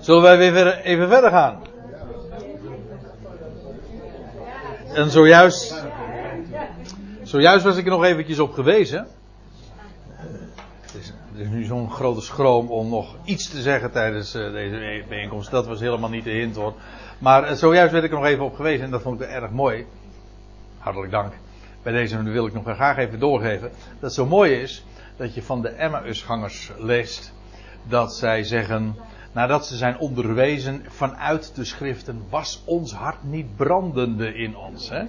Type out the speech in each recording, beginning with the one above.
Zullen wij weer even verder gaan? En zojuist, zojuist was ik er nog eventjes op gewezen. Het is, is nu zo'n grote schroom om nog iets te zeggen tijdens eh, deze bijeenkomst. Dat was helemaal niet de hint hoor. Maar eh, zojuist werd ik er nog even op gewezen en dat vond ik erg mooi. Hartelijk dank. Bij deze wil ik nog graag even doorgeven. Dat het zo mooi is dat je van de Emmausgangers leest dat zij zeggen, nadat ze zijn onderwezen vanuit de schriften, was ons hart niet brandende in ons. Hè?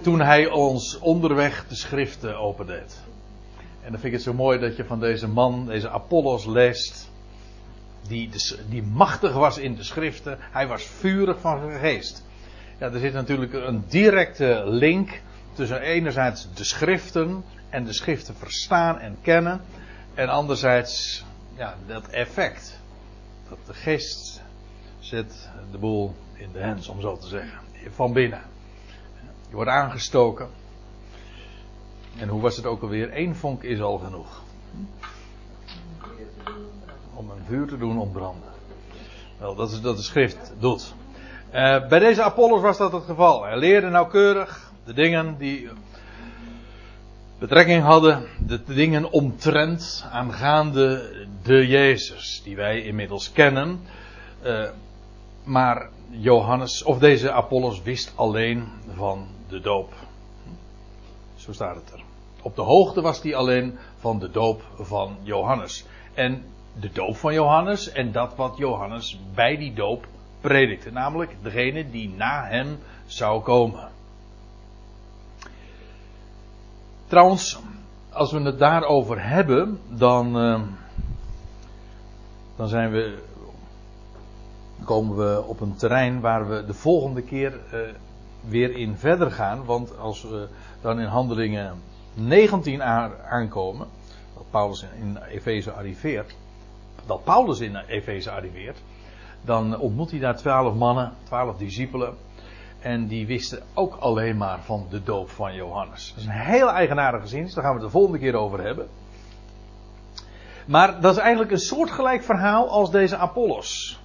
Toen hij ons onderweg de schriften opendeed. En dan vind ik het zo mooi dat je van deze man, deze Apollos leest, die, die machtig was in de schriften. Hij was vurig van geest. Ja, er zit natuurlijk een directe link tussen enerzijds de schriften en de schriften verstaan en kennen. En anderzijds ja, dat effect. Dat de geest zet de boel in de hens, om zo te zeggen. Van binnen. Je wordt aangestoken. En hoe was het ook alweer? Eén vonk is al genoeg. Om een vuur te doen ontbranden. Wel, dat is wat de schrift doet. Eh, bij deze Apollos was dat het geval. Hij leerde nauwkeurig de dingen die betrekking hadden, de dingen omtrent aangaande de Jezus, die wij inmiddels kennen. Eh, maar Johannes, of deze Apollos, wist alleen van de doop. Zo staat het er. Op de hoogte was hij alleen van de doop van Johannes. En de doop van Johannes en dat wat Johannes bij die doop predikte. Namelijk degene die na hem zou komen. Trouwens, als we het daarover hebben, dan, eh, dan zijn we, komen we op een terrein waar we de volgende keer eh, weer in verder gaan. Want als we dan in handelingen 19 aan- aankomen, dat Paulus in Efeze arriveert, dat Paulus in Efeze arriveert, dan ontmoet hij daar twaalf mannen, twaalf discipelen. En die wisten ook alleen maar van de doop van Johannes. Dat is een heel eigenaardige zin, daar gaan we het de volgende keer over hebben. Maar dat is eigenlijk een soortgelijk verhaal als deze Apollos.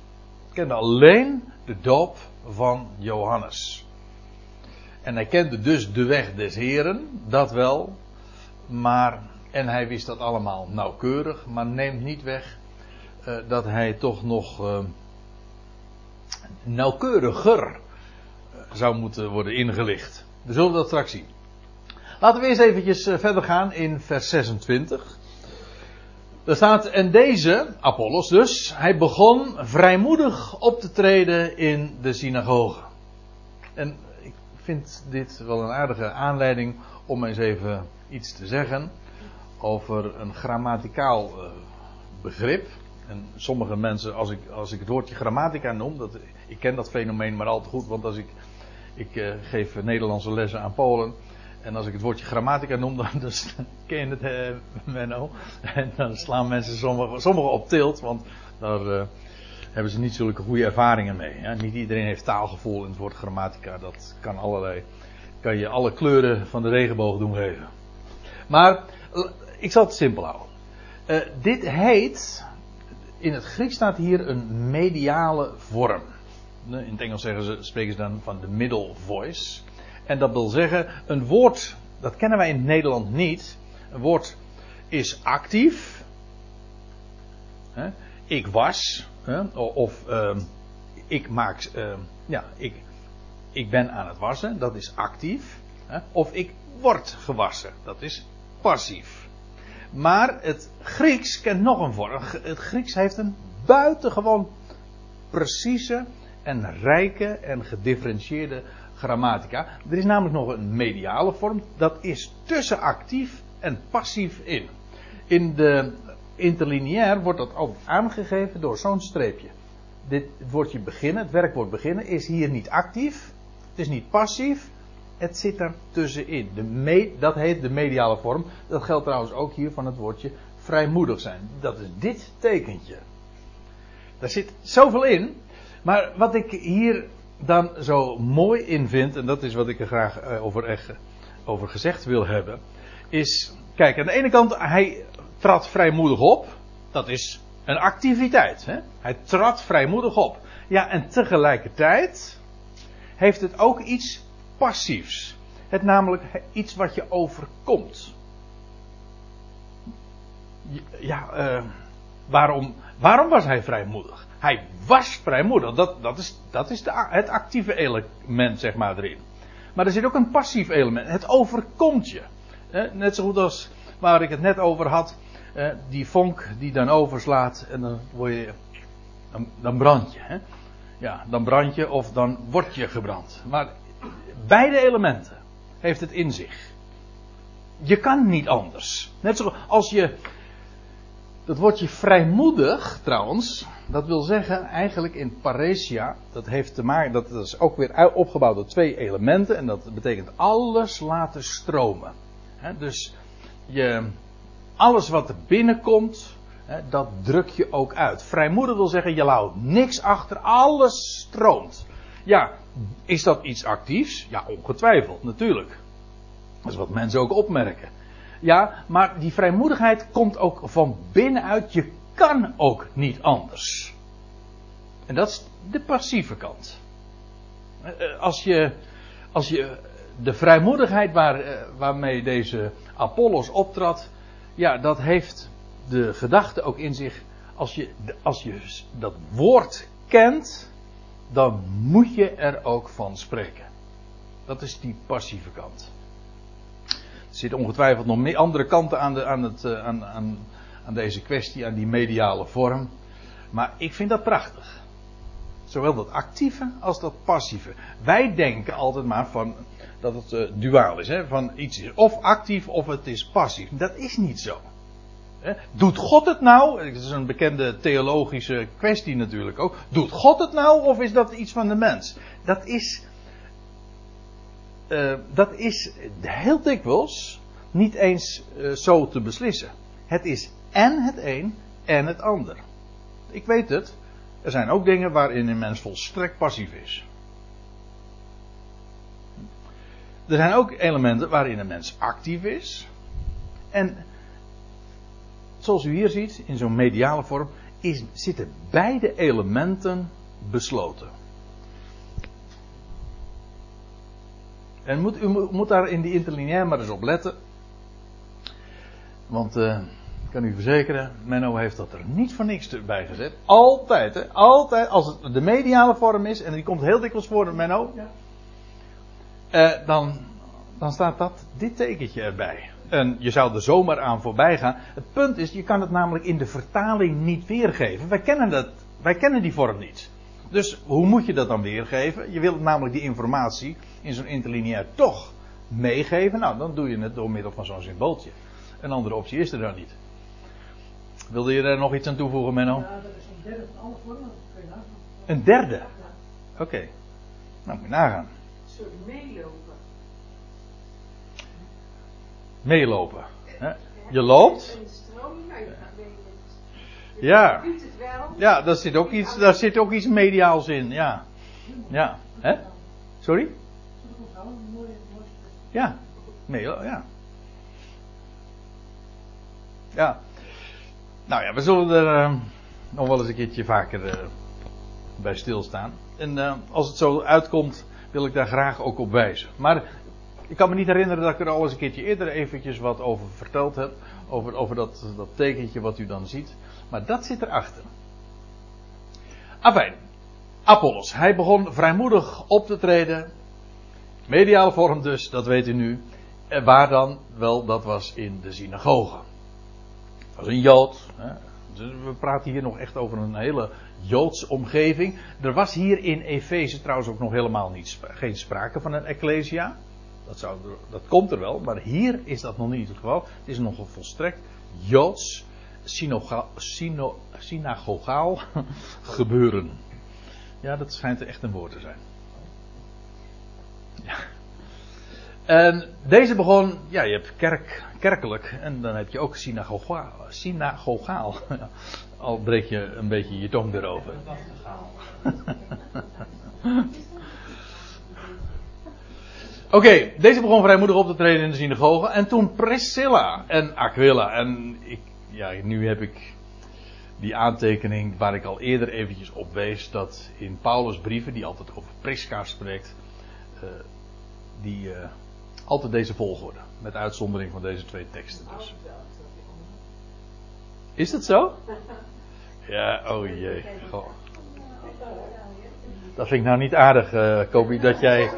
Kende alleen de doop van Johannes. En hij kende dus de weg des Heren, dat wel. Maar, en hij wist dat allemaal nauwkeurig, maar neemt niet weg eh, dat hij toch nog eh, nauwkeuriger zou moeten worden ingelicht. We zullen dat straks zien. Laten we eerst eventjes eh, verder gaan in vers 26. Er staat, en deze, Apollos dus, hij begon vrijmoedig op te treden in de synagoge. En ik vind dit wel een aardige aanleiding om eens even iets te zeggen over een grammaticaal eh, begrip. En sommige mensen, als ik, als ik het woordje grammatica noem, dat, ik ken dat fenomeen maar al te goed, want als ik, ik eh, geef Nederlandse lessen aan Polen. En als ik het woordje grammatica noem, dan, dan ken je het, eh, Menno. En dan slaan mensen sommigen sommige op tilt, want daar eh, hebben ze niet zulke goede ervaringen mee. Niet iedereen heeft taalgevoel in het woord grammatica. Dat kan allerlei, kan je alle kleuren van de regenboog doen geven. Maar ik zal het simpel houden. Eh, dit heet, in het Grieks staat hier een mediale vorm. In het Engels zeggen ze, spreken ze dan van de middle voice. En dat wil zeggen, een woord, dat kennen wij in Nederland niet. Een woord is actief. Hè? Ik was. Hè? Of ehm, ik maak. ehm, ja, ik, ik ben aan het wassen. Dat is actief. Hè? Of ik word gewassen. Dat is passief. Maar het Grieks kent nog een vorm. Het Grieks heeft een buitengewoon precieze en rijke en gedifferentieerde grammatica. Er is namelijk nog een mediale vorm. Dat is tussen actief en passief in. In de interlineair wordt dat ook aangegeven door zo'n streepje. Dit woordje beginnen, het werkwoord beginnen, is hier niet actief. Het is niet passief. Het zit er tussenin. De dat heet de mediale vorm. Dat geldt trouwens ook hier van het woordje vrijmoedig zijn. Dat is dit tekentje. Daar zit zoveel in. Maar wat ik hier dan zo mooi in vind, en dat is wat ik er graag eh, over, over gezegd wil hebben, is, kijk, aan de ene kant, hij trad vrijmoedig op, dat is Een activiteit. Hè? Hij trad vrijmoedig op. Ja, en tegelijkertijd heeft het ook iets passiefs. Het namelijk iets wat je overkomt. Ja, uh, waarom, waarom was hij vrijmoedig? Hij was vrijmoedig. Dat, dat is, dat is de, het actieve element, zeg maar, erin. Maar er zit ook een passief element. Het overkomt je. Net zo goed als waar ik het net over had. Die vonk die dan overslaat en dan word je. Dan, dan brand je. Hè? Ja, dan brand je of dan word je gebrand. Maar beide elementen heeft het in zich. Je kan niet anders. Net zoals als je. Dat woordje vrijmoedig trouwens. Dat wil zeggen eigenlijk in paresia. Dat heeft te maken. Dat is ook weer opgebouwd door twee elementen. En dat betekent alles laten stromen. dus je, alles wat er binnenkomt. dat druk je ook uit. Vrijmoedig wil zeggen je laat niks achter. Alles stroomt. Ja, is dat iets actiefs? Ja, ongetwijfeld, natuurlijk. Dat is wat mensen ook opmerken. Ja, maar die vrijmoedigheid komt ook van binnenuit. Je kan ook niet anders. En dat is de passieve kant. Eh, als je, als je de vrijmoedigheid waar, eh, waarmee deze Apollos optrad, ja, dat heeft de gedachte ook in zich. Als je, als je dat woord kent, dan moet je er ook van spreken. Dat is die passieve kant. Er zitten ongetwijfeld nog meer andere kanten aan, de, aan, het, eh, aan, aan, aan deze kwestie, aan die mediale vorm. Maar ik vind dat prachtig. Zowel dat actieve als dat passieve. Wij denken altijd maar van dat het uh, duaal is. Hè? Van iets is of actief of het is passief. Dat is niet zo. Doet God het nou? Het is een bekende theologische kwestie natuurlijk ook. Doet God het nou of is dat iets van de mens? Dat is. Uh, dat is heel dikwijls niet eens uh, zo te beslissen. Het is en het een en het ander. Ik weet het. Er zijn ook dingen waarin een mens volstrekt passief is. Er zijn ook elementen waarin een mens actief is. En zoals u hier ziet, in zo'n mediale vorm, is, zitten beide elementen besloten. En moet, u moet daar in die interlineair maar eens op letten. Want uh, ik kan u verzekeren, Menno heeft dat er niet voor niks bij gezet. Altijd, hè? Altijd. Als het de mediale vorm is, en die komt heel dikwijls voor, Menno. Ja. Uh, dan, dan staat dat, dit tekentje erbij. En je zou er zomaar aan voorbij gaan. Het punt is, je kan het namelijk in de vertaling niet weergeven. Wij kennen, dat, wij kennen die vorm niet. Dus hoe moet je dat dan weergeven? Je wilt namelijk die informatie in zo'n interlineair toch meegeven. Nou, dan doe je het door middel van zo'n symbooltje. Een andere optie is er dan niet. Wilde je daar nog iets aan toevoegen, Menno? Ja, dat is een derde van alle vormen. Een derde? Oké. Okay. Nou, moet je nagaan. Een soort meelopen meelopen. Je loopt. Ja. Ja, daar zit ook iets, daar zit ook iets mediaals in. Ja. Ja. Hè? Sorry? Ja. Nee, ja. Ja. Nou ja, we zullen er uh, nog wel eens een keertje vaker uh, bij stilstaan. En uh, als het zo uitkomt, wil ik daar graag ook op wijzen. Maar ik kan me niet herinneren dat ik er al eens een keertje eerder eventjes wat over verteld heb. Over, over dat, dat tekentje wat u dan ziet. Maar dat zit erachter. Afijn. Apollos. Hij begon vrijmoedig op te treden. Mediale vorm dus, dat weet u nu. En waar dan? Wel, dat was in de synagoge. Dat was een Jood. Hè. Dus we praten hier nog echt over een hele Joods omgeving. Er was hier in Efeze trouwens ook nog helemaal niet, geen sprake van een ecclesia. Dat, zou, dat komt er wel, maar hier is dat nog niet het geval. Het is nog een volstrekt Joods synagogaal gebeuren. Ja, dat schijnt echt een woord te zijn. Ja. En deze begon, ja, je hebt kerk, kerkelijk en dan heb je ook synagogaal. synagogaal. Al breek je een beetje je tong erover. Oké, deze begon vrijmoedig op te treden in de synagoge. En toen Priscilla en Aquila. En ik, ja, nu heb ik die aantekening waar ik al eerder eventjes op wees, dat in Paulus' brieven, die altijd over Prisca spreekt, uh, die uh, altijd deze volgorde, met uitzondering van deze twee teksten dus. Is dat zo? Ja, oh jee. Goh. Dat vind ik nou niet aardig, uh, Kobi, dat jij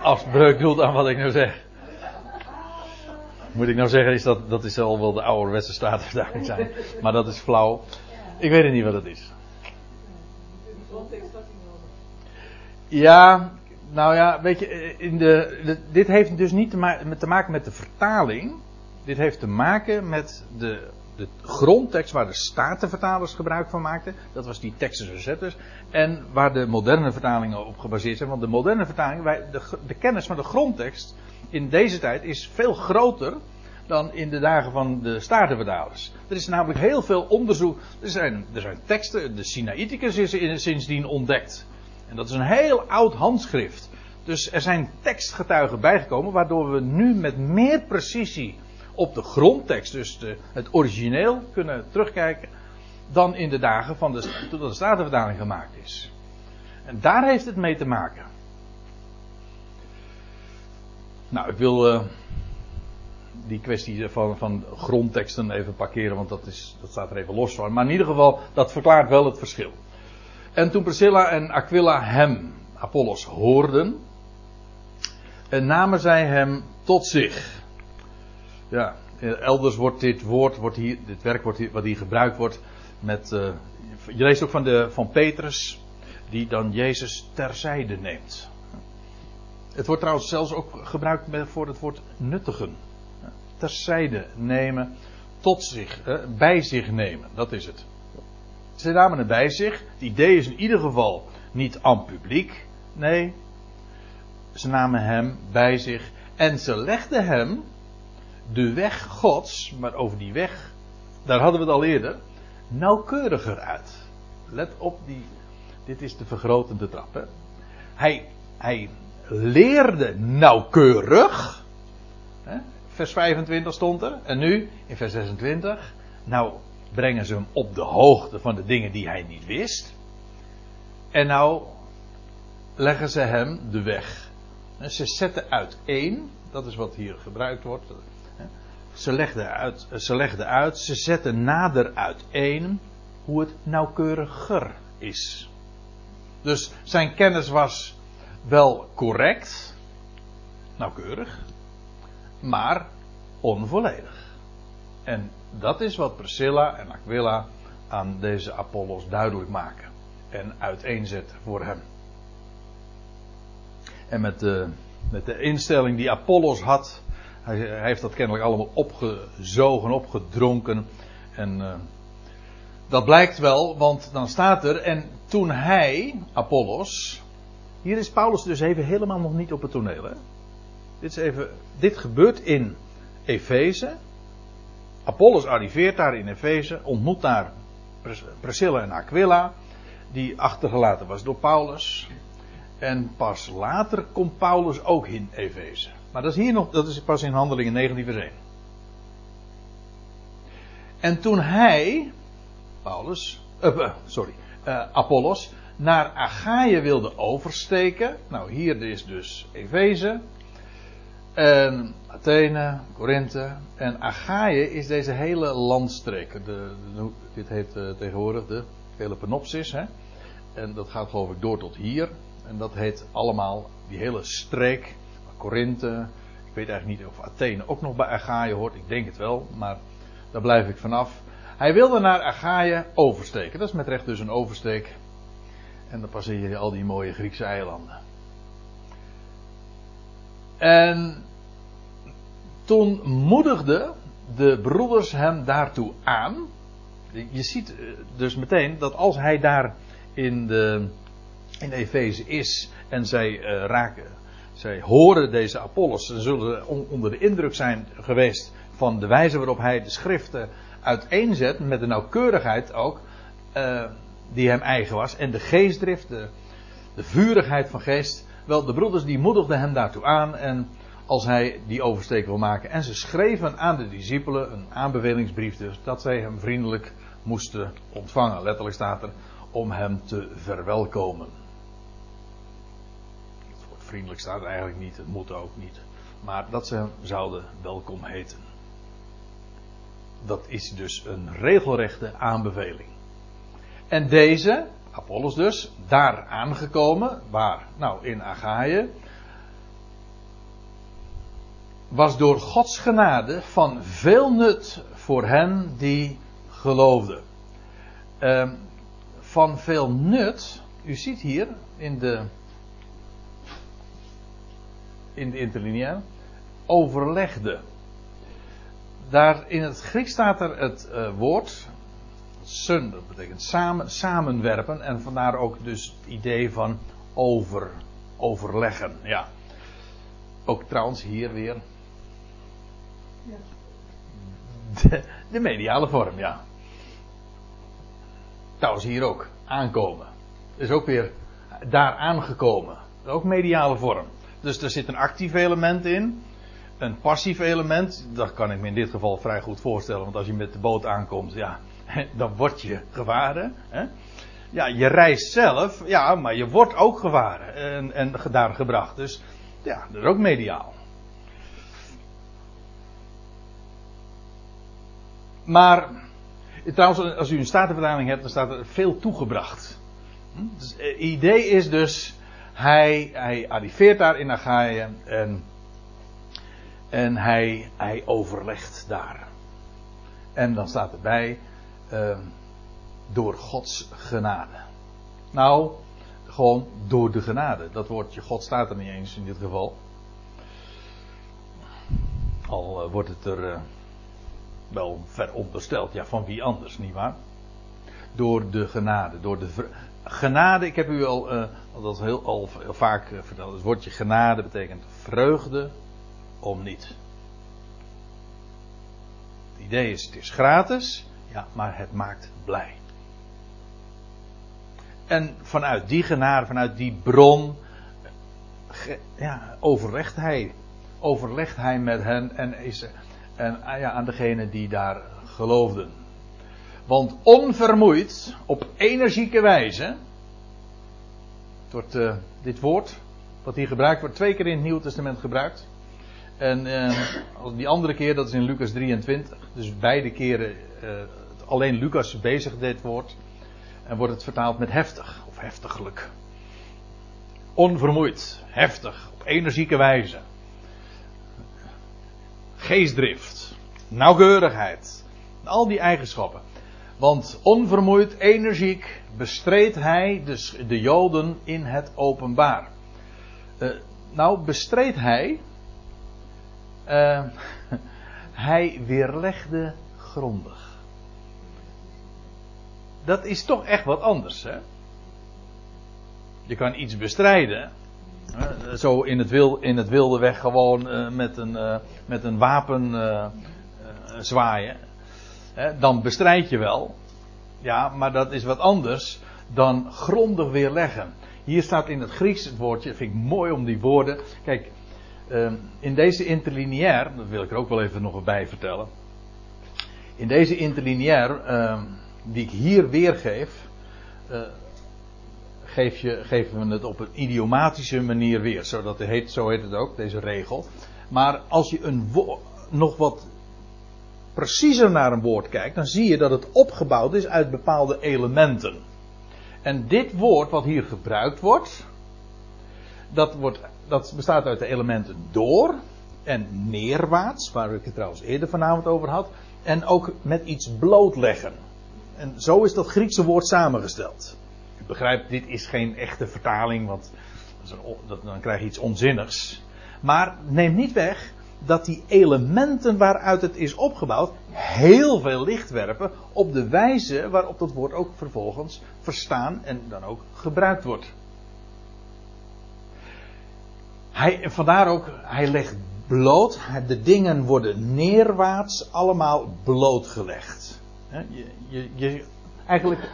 afbreuk doet aan wat ik nou zeg. Moet ik nou zeggen, is dat, dat is al wel de ouderwetse statenvertaling zijn. Maar dat is flauw. Ik weet niet wat het is. Ja, nou ja, weet je, in de, dit heeft dus niet te, te maken met de vertaling. Dit heeft te maken met de, de grondtekst waar de statenvertalers gebruik van maakten. Dat was die Textus Recetters. En waar de moderne vertalingen op gebaseerd zijn. Want de moderne vertalingen, wij, de, de kennis van de grondtekst in deze tijd is veel groter dan in de dagen van de statenvertalers. Er is namelijk heel veel onderzoek. Er zijn, er zijn teksten, de Sinaiticus is sindsdien ontdekt. En dat is een heel oud handschrift. Dus er zijn tekstgetuigen bijgekomen, waardoor we nu met meer precisie op de grondtekst, dus de, het origineel, kunnen terugkijken. dan in de dagen van de, toen de statenvertaling gemaakt is. En daar heeft het mee te maken. Nou, ik wil. Uh, die kwestie van, van grondteksten even parkeren, want dat, is, dat staat er even los van. Maar in ieder geval, dat verklaart wel het verschil. En toen Priscilla en Aquila hem, Apollos, hoorden, en namen zij hem tot zich. Ja, elders wordt dit woord, wordt hier, dit werk wordt hier, wat hier gebruikt wordt met, uh, je leest ook van, de, van Petrus, die dan Jezus terzijde neemt. Het wordt trouwens zelfs ook gebruikt voor het woord nuttigen terzijde nemen, tot zich, eh, bij zich nemen. Dat is het. Ze namen het bij zich. Het idee is in ieder geval niet aan publiek. Nee, ze namen hem bij zich en ze legden hem de weg Gods, maar over die weg, daar hadden we het al eerder, nauwkeuriger uit. Let op, die, dit is de vergrotende trap. Hè? Hij, hij leerde nauwkeurig. Hè? vers 25 stond er. En nu, in vers 26. Nou brengen ze hem op de hoogte van de dingen die hij niet wist. En nou leggen ze hem de weg. Ze zetten uiteen, dat is wat hier gebruikt wordt. Ze legden uit, ze, legden uit, ze zetten nader uiteen hoe het nauwkeuriger is. Dus zijn kennis was wel correct, nauwkeurig, maar onvolledig. En dat is wat Priscilla en Aquila aan deze Apollos duidelijk maken en uiteenzetten voor hem. En met de, met de instelling die Apollos had, hij, heeft dat kennelijk allemaal opgezogen, opgedronken. En uh, dat blijkt wel, want dan staat er, en toen hij, Apollos, hier is Paulus dus even helemaal nog niet op het toneel. Hè? Dit, is even, dit gebeurt in Efeze. Apollos arriveert daar in Efeze, ontmoet daar Priscilla en Aquila, die achtergelaten was door Paulus. En pas later komt Paulus ook in Efeze. Maar dat is hier nog, dat is pas in Handelingen 19 vers 1. En toen hij, Paulus, uh, sorry, uh, Apollos, naar Achaïe wilde oversteken. Nou, hier is dus Efeze. En Athene, Korinthe en Achaïe is deze hele landstreek. De, dit heet tegenwoordig de Peloponopsis. Hè? En dat gaat geloof ik door tot hier. En dat heet allemaal die hele streek. Korinthe. Ik weet eigenlijk niet of Athene ook nog bij Achaïe hoort. Ik denk het wel, maar daar blijf ik vanaf. Hij wilde naar Achaïe oversteken. Dat is met recht dus een oversteek. En dan passeer je al die mooie Griekse eilanden. En toen moedigden de broeders hem daartoe aan. Je ziet eh, dus meteen dat als hij daar in, de, in Efeze is en zij uh, raken, zij horen deze Apollos, ze zullen onder de indruk zijn geweest van de wijze waarop hij de schriften uiteenzet, met de nauwkeurigheid ook, uh, die hem eigen was, en de geestdrift, de, de vurigheid van geest. Wel, de broeders die moedigden hem daartoe aan en als hij die oversteek wil maken. En ze schreven aan de discipelen een aanbevelingsbrief dus, dat zij hem vriendelijk moesten ontvangen. Letterlijk staat er om hem te verwelkomen. Vriendelijk staat eigenlijk niet, het moet ook niet. Maar dat ze hem zouden welkom heten. Dat is dus een regelrechte aanbeveling. En deze, Apollos dus, daar aangekomen, waar? Nou, in Achaïe, was door Gods genade van veel nut voor hen die geloofden. Uh, van veel nut, u ziet hier in de, in de interlineair, overlegde. Daar in het Grieks staat er het uh, woord sun, dat betekent samen, samenwerpen en vandaar ook dus het idee van over, overleggen. Ja. Ook trouwens hier weer de, de, mediale vorm, ja. Trouwens hier ook, aankomen. Is ook weer daar aangekomen. Ook mediale vorm. Dus er zit een actief element in. Een passief element. Dat kan ik me in dit geval vrij goed voorstellen. Want als je met de boot aankomt, ja, dan word je gevaren. Hè? Ja, je reist zelf, ja, maar je wordt ook gevaren en, en daar gebracht. Dus ja, dat is ook mediaal. Maar, trouwens, als u een statenvertaling hebt, dan staat er veel toegebracht. Hm? Dus, het eh, idee is dus, hij, hij arriveert daar in Achaïe en, en hij, hij overlegt daar. En dan staat erbij, uh, door Gods genade. Nou, gewoon door de genade. Dat woordje God staat er niet eens in dit geval. Al uh, wordt het er uh, wel verondersteld. Ja, van wie anders, nietwaar? Door de genade. Door de genade, ik heb u al, uh, dat heel, al vaak verteld. Het woordje genade betekent vreugde om niet. Het idee is, het is gratis. Ja, maar het maakt blij. En vanuit die genade, vanuit die bron, ja, overlegt hij. Overlegt hij met hen en, is, en ah ja, aan degene die daar geloofden. Want onvermoeid, op energieke wijze, wordt uh, dit woord, wat hier gebruikt wordt, twee keer in het Nieuwe Testament gebruikt. En uh, die andere keer, dat is in Lucas 23. Dus beide keren uh, alleen Lucas bezig dit woord. En wordt het vertaald met heftig of heftiglijk. Onvermoeid, heftig, op energieke wijze. Geestdrift, nauwkeurigheid, al die eigenschappen. Want onvermoeid, energiek bestreed hij dus de Joden in het openbaar. Uh, nou, bestreed hij. Uh, hij weerlegde grondig dat is toch echt wat anders. Hè? Je kan iets bestrijden. Zo in het, wil, in het wilde weg gewoon met, een, met een wapen uh, Dan bestrijd je wel. Ja, maar dat is wat anders dan grondig weerleggen. Hier staat in het Grieks het woordje, vind ik mooi om die woorden. Kijk, in deze interlineair, dat wil ik er ook wel even nog bij vertellen. In deze interlineair die ik hier weergeef, uh, geef je, geven we het op een idiomatische manier weer. Zodat het heet, zo heet het ook, deze regel. Maar als je een nog wat preciezer naar een woord kijkt, dan zie je dat het opgebouwd is uit bepaalde elementen. En dit woord wat hier gebruikt wordt, dat, wordt, dat bestaat uit de elementen door en neerwaarts, waar ik het trouwens eerder vanavond over had, en ook met iets blootleggen. En zo is dat Griekse woord samengesteld. U begrijpt, dit is geen echte vertaling, want dan krijg je iets onzinnigs. Maar neem niet weg dat die elementen waaruit het is opgebouwd heel veel licht werpen op de wijze waarop dat woord ook vervolgens verstaan en dan ook gebruikt wordt. Hij, vandaar ook, hij legt bloot, de dingen worden neerwaarts allemaal blootgelegd. Je, je, je, eigenlijk,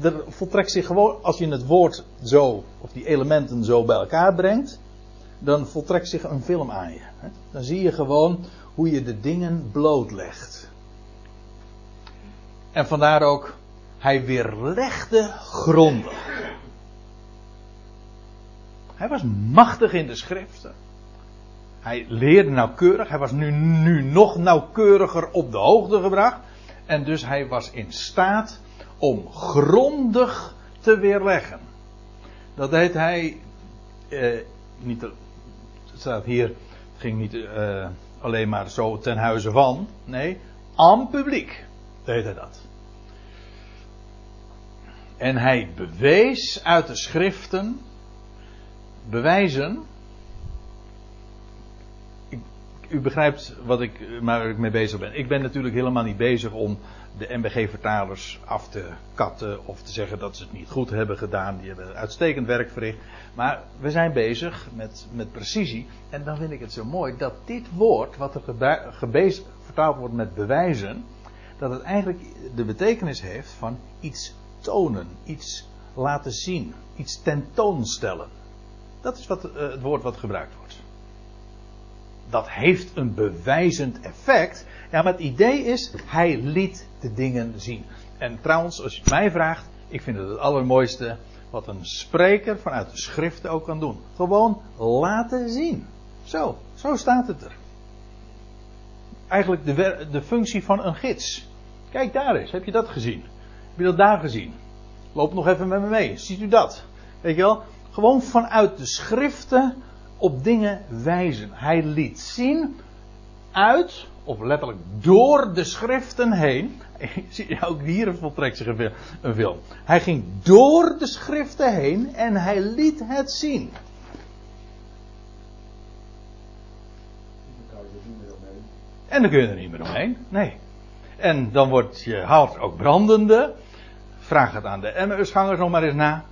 er voltrekt zich gewoon, als je het woord zo, of die elementen zo bij elkaar brengt, dan voltrekt zich een film aan je. Dan zie je gewoon hoe je de dingen blootlegt. En vandaar ook, hij weerlegde grondig. Hij was machtig in de schriften. Hij leerde nauwkeurig. Hij was nu, nu nog nauwkeuriger op de hoogte gebracht. En dus hij was in staat om grondig te weerleggen. Dat deed hij eh, niet. Staat hier. Het ging niet eh, alleen maar zo ten huize van. Nee, aan publiek deed hij dat. En hij bewees uit de schriften. Bewijzen u begrijpt wat ik, waar ik mee bezig ben. Ik ben natuurlijk helemaal niet bezig om de MBG-vertalers af te katten of te zeggen dat ze het niet goed hebben gedaan. Die hebben uitstekend werk verricht. Maar we zijn bezig met, met precisie. En dan vind ik het zo mooi dat dit woord, wat er vertaald wordt met bewijzen, dat het eigenlijk de betekenis heeft van iets tonen, iets laten zien, iets tentoonstellen. Dat is wat, uh, het woord wat gebruikt wordt dat heeft een bewijzend effect. Ja, maar het idee is, hij liet de dingen zien. En trouwens, als je het mij vraagt, ik vind het het allermooiste wat een spreker vanuit de schriften ook kan doen. Gewoon laten zien. Zo, zo staat het er. Eigenlijk de, de functie van een gids. Kijk daar eens, heb je dat gezien? Heb je dat daar gezien? Loop nog even met me mee, ziet u dat? Weet je wel? Gewoon vanuit de schriften op dingen wijzen. Hij liet zien uit, of letterlijk door de schriften heen. Ook hier voltrekt zich een film. Hij ging door de schriften heen en hij liet het zien. En dan kun je er niet meer omheen. Nee. En dan wordt je hart ook brandende. Vraag het aan de Emmausgangers nog maar eens na.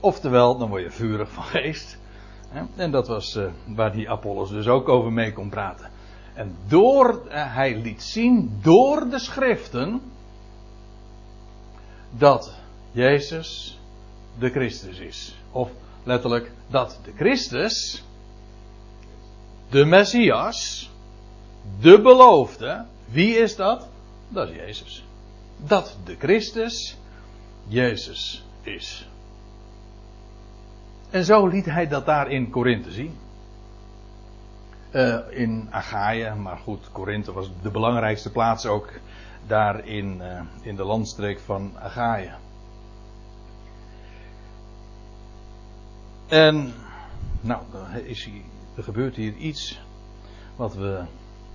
Oftewel, dan word je vurig van geest. En dat was uh, waar die Apollos dus ook over mee kon praten. En door, uh, hij liet zien door de schriften dat Jezus de Christus is. Of letterlijk dat de Christus, de Messias, de beloofde, wie is dat? Dat is Jezus. Dat de Christus Jezus is. En zo liet hij dat daar in Korinthe zien. Uh, in Achaia, maar goed, Korinthe was de belangrijkste plaats ook daar in, uh, in de landstreek van Achaia. En, nou, is er gebeurt hier iets wat, we,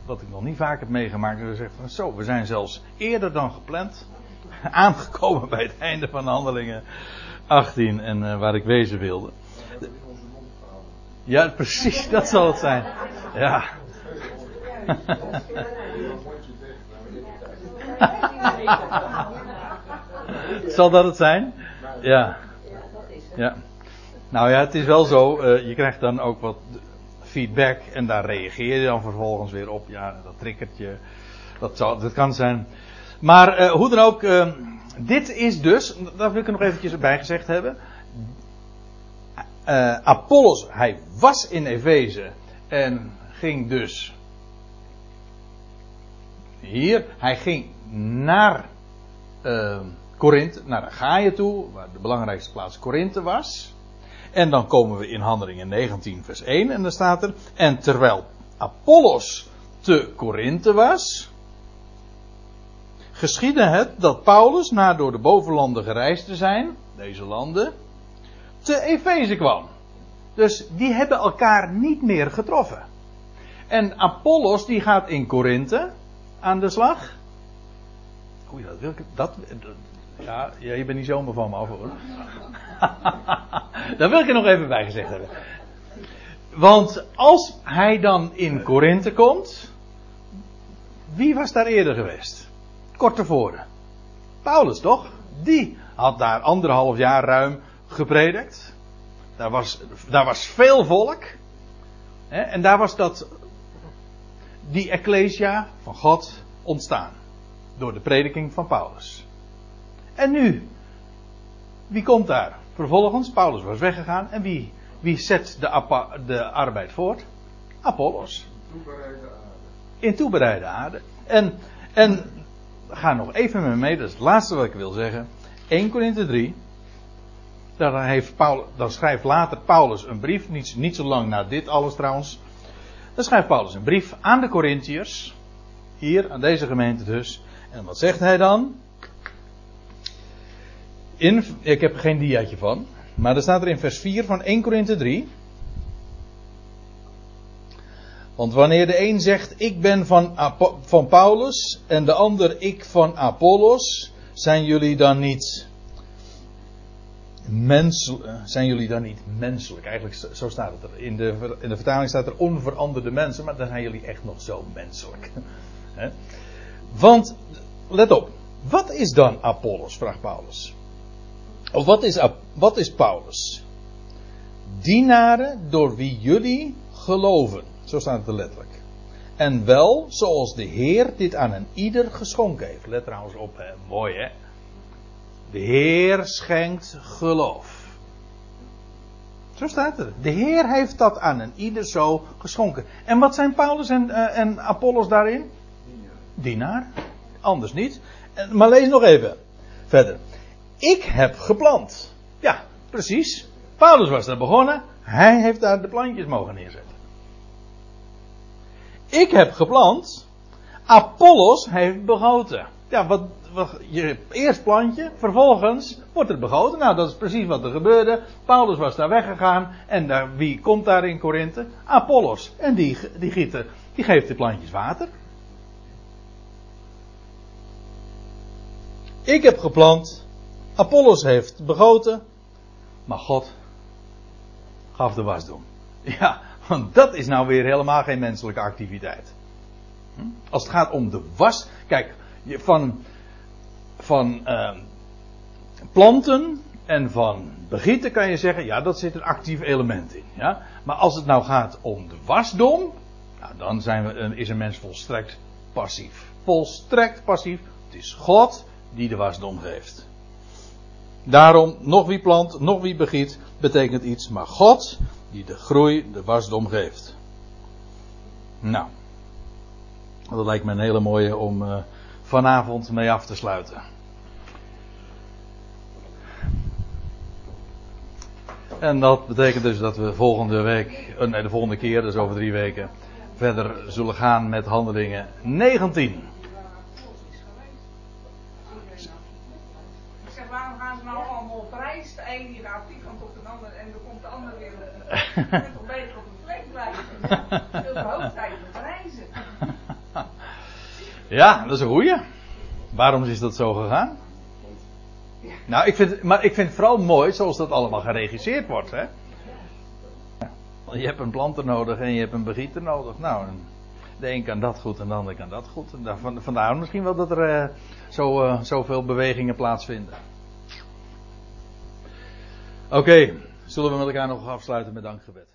wat ik nog niet vaak heb meegemaakt. We zeggen van zo, we zijn zelfs eerder dan gepland aangekomen bij het einde van de handelingen 18 en uh, waar ik wezen wilde. Ja, precies, dat zal het zijn. Ja. zal dat het zijn? Ja. Ja. Nou ja, het is wel zo, uh, je krijgt dan ook wat feedback en daar reageer je dan vervolgens weer op. Ja, dat triggert je. Dat, zal, dat kan zijn. Maar uh, hoe dan ook, uh, dit is dus, dat wil ik er nog eventjes bij gezegd hebben uh, Apollos, hij was in Efeze en ging dus hier, hij ging naar uh, Korinthe, naar toe, waar de belangrijkste plaats Korinthe was. En dan komen we in Handelingen 19 vers 1 en dan staat er, en terwijl Apollos te Korinthe was, geschiedde het dat Paulus, na door de bovenlanden gereisd te zijn, deze landen, te Efeze kwam. Dus die hebben elkaar niet meer getroffen. En Apollos die gaat in Korinthe aan de slag. Oei, dat wil ik. Dat, ja, je bent niet zomaar van me af hoor. Wil ik er nog even bij gezegd hebben. Want als hij dan in Korinthe komt. Wie was daar eerder geweest? Kort tevoren. Paulus toch? Die had daar anderhalf jaar ruim gepredikt. Daar was, daar was veel volk. Hè, en daar was dat, die Ecclesia van God ontstaan. Door de prediking van Paulus. En nu, wie komt daar? Vervolgens, Paulus was weggegaan. En wie, wie zet de, de arbeid voort? Apollos. In toebereide aarde. En, en ga nog even met me mee, dat is het laatste wat ik wil zeggen. 1 Korinthe 3. Daar, heeft Paul, dan schrijft later Paulus een brief, niet, niet zo lang na dit alles trouwens. Dan schrijft Paulus een brief aan de Corinthiërs. Hier, aan deze gemeente dus. En wat zegt hij dan? In, ik heb er geen diaatje van. Maar er staat er in vers 4 van 1 Korinthe 3. Want wanneer de een zegt ik ben van, van Paulus en de ander ik van Apollos, zijn jullie dan niet menselijk? Zijn jullie dan niet menselijk? Eigenlijk zo staat het er. In de, in de vertaling staat er onveranderde mensen, maar dan zijn jullie echt nog zo menselijk. Want, let op, wat is dan Apollos? vraagt Paulus. Of wat is, wat is Paulus? Dienaren door wie jullie geloven. Zo staat het er letterlijk. En wel zoals de Heer dit aan een ieder geschonken heeft. Let trouwens op, hè. mooi hè. De Heer schenkt geloof. Zo staat het. De Heer heeft dat aan een ieder zo geschonken. En wat zijn Paulus en, uh, en Apollos daarin? Dienaar. Anders niet. Maar lees nog even verder. Ik heb geplant. Ja, precies. Paulus was daar begonnen. Hij heeft daar de plantjes mogen neerzetten. Ik heb geplant. Apollos heeft begoten. Ja, wat, je eerst plantje, vervolgens wordt het begoten. Nou, dat is precies wat er gebeurde. Paulus was daar weggegaan. En daar, wie komt daar in Korinthe? Apollos. En die, die, gieten, die geeft de plantjes water. Ik heb geplant. Apollos heeft begoten. Maar God gaf de wasdom. Ja, want dat is nou weer helemaal geen menselijke activiteit. Hm? Als het gaat om de was. Kijk, van, van uh, planten en van begieten kan je zeggen, ja, dat zit een actief element in. Ja? Maar als het nou gaat om de wasdom, nou, dan zijn we, is een mens volstrekt passief. Volstrekt passief. Het is God die de wasdom geeft. Daarom, nog wie plant, nog wie begiet, betekent iets, maar God die de groei, de wasdom geeft. Nou, dat lijkt me een hele mooie om uh, vanavond mee af te sluiten. En dat betekent dus dat we volgende week, uh, nee, de volgende keer, dus over drie weken, verder zullen gaan met handelingen 19. waarom gaan ze nou allemaal op reis? De een die gaat die kant op de ander en dan komt de ander weer. Toch beter op een plek blijven? De hoofdtijd met reizen. Ja, dat is een goeie. Waarom is dat zo gegaan? Nou, ik vind, maar ik vind het vooral mooi zoals dat allemaal geregisseerd wordt. Hè? Je hebt een planter nodig en je hebt een begieter nodig. Nou, de een kan dat goed en de ander kan dat goed. En vandaar misschien wel dat er uh, zo, uh, zoveel bewegingen plaatsvinden. Oké, zullen we met elkaar nog afsluiten met dankgebed.